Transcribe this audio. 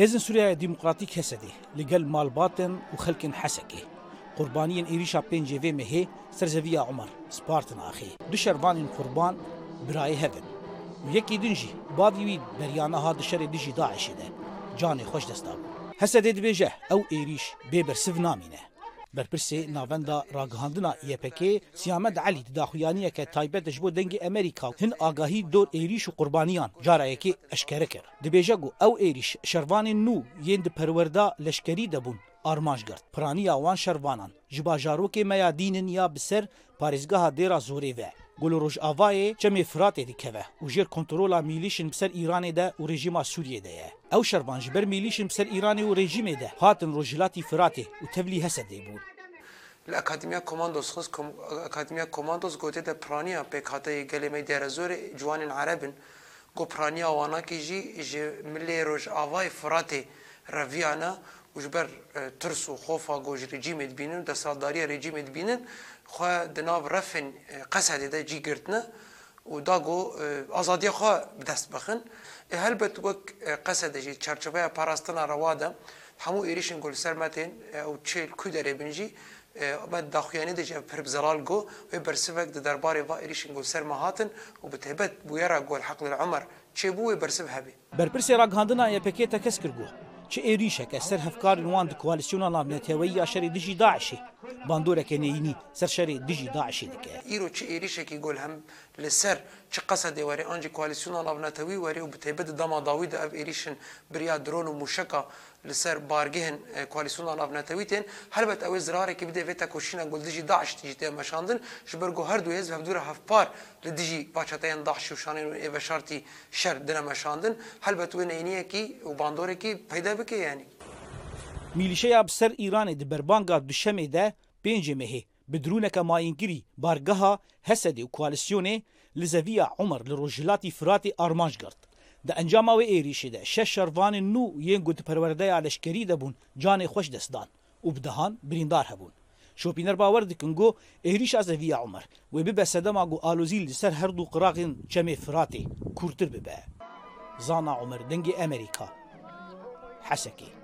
هێزن سووریا دیموکراتی کەسەدی لەگەل مالباتن و خەلکن حەسەکێ قوربانیین ئێریشا پێنجێوێ مەهێ سەرزەویە عمر سپارتن ئاخێ دو شەروانین قوربان برایە هەبن یەکی دنجی باویوی بەریانە هاد شەرێ دژی داعشێدە جانێ خۆش دەستا هەسە دێ دبێژە ئەو ئێریش بێبەر سڤ نامینە برپرسي ناوندا راګهاندنا YPG سیامد علي د خویانیه کې تایبت جبو دنګ امریکا هن آگاهی دور ایریش و قربانیان جاره کې اشکره کړ د بیژګو او ایریش شروان نو یند پروردا لشکری دبون آرمانج گرت پرانی آوان شروانان جبا جاروک میا دینن یا بسر پارزگاه دیرا زوری و Golo Rojavayê çemê Firatê dikeve û jêr kontrola mîlîşin ser Îranê de û rejima Sûriyê de ye. Ew şervan ji ber mîlîşin ser Îranê û rejimê de hatin rojilatî Firatê û tevlî Hesedê bûn. اکادمیا کماندوس خص اکادمیا کماندوس گوته د پرانیا په کاته کلمه د رزور جوان عربن کو پرانیا وانا کی جی ملی روج اوای فراته رویانا وجبر ترس و خوفا گوش رژیم بینن د سالداری رژیم بینن خو د ناو رفن قصد ده جی گرتنه و دا گو آزادی خو دست بخن هلبت وک قصد جی چرچوبه پاراستنا رواده همو ایریشن گل سرمتین او چیل کو دره بنجی ما داخویانی دیجا پر بزرال گو و برسفک در درباره و ایریشن گل سر مهاتن و بتهبت بویرا گل حق العمر چه بو برسف هبی برپرسی راگاندنا یا پکیتا کس کرگو چ عێریشەکە سەر هەفکارن وان کوالیسیۆنا لاامنێتەوەی یا شەری دژی داعشی باندۆرەکە نینی سەر شەری دژی داعشی دکە ئیرو چ عێریشێکی گل هەم لەسەر چ قەسە دێوەێ ئەنجی کوالیسیۆنا لاامنەتەوەی وەرێ و بتەیبەت داماداوی دا ئەف عێریشن بریا درۆن و موشەکە لەسەر بارگەهن کوالیسیۆنا لاامنەتەوی تێن هەربەت ئەوەی زرارێکی بدەوێتە کوشینە گلدژی داعش تیژ دێ مەشاندن ji بەرگۆ هەردوو هێز هەفدورە هەفپار لە دژی پاچەتەیان داحشی و شانێن و ئێوە شارتی شەر دنە مەشاندن هەلبەت وێنەینیەکی و باندۆرێکی پیدا bike yani. Mîlîşeya bi ser Îranê di berbanga duşemê de pêncê mehê bi dirûneke mayîngirî bargeha Hesedê û koalisyonê li zeviya Umer li Rojhilatî Firatê armanj girt. Di encama wê êrişê de şeş şervanên e nû yên gotperwerdeya leşkerî de bûn canê xweş dest dan û bi dehan birîndar hebûn. Şopîner bawer dikin got êrişa zeviya Umer wê bibe sedema got alozî li ser her dû qiraqên çemê Firatê kurtir bibe. Zana Umer dengê Emerîka حسكي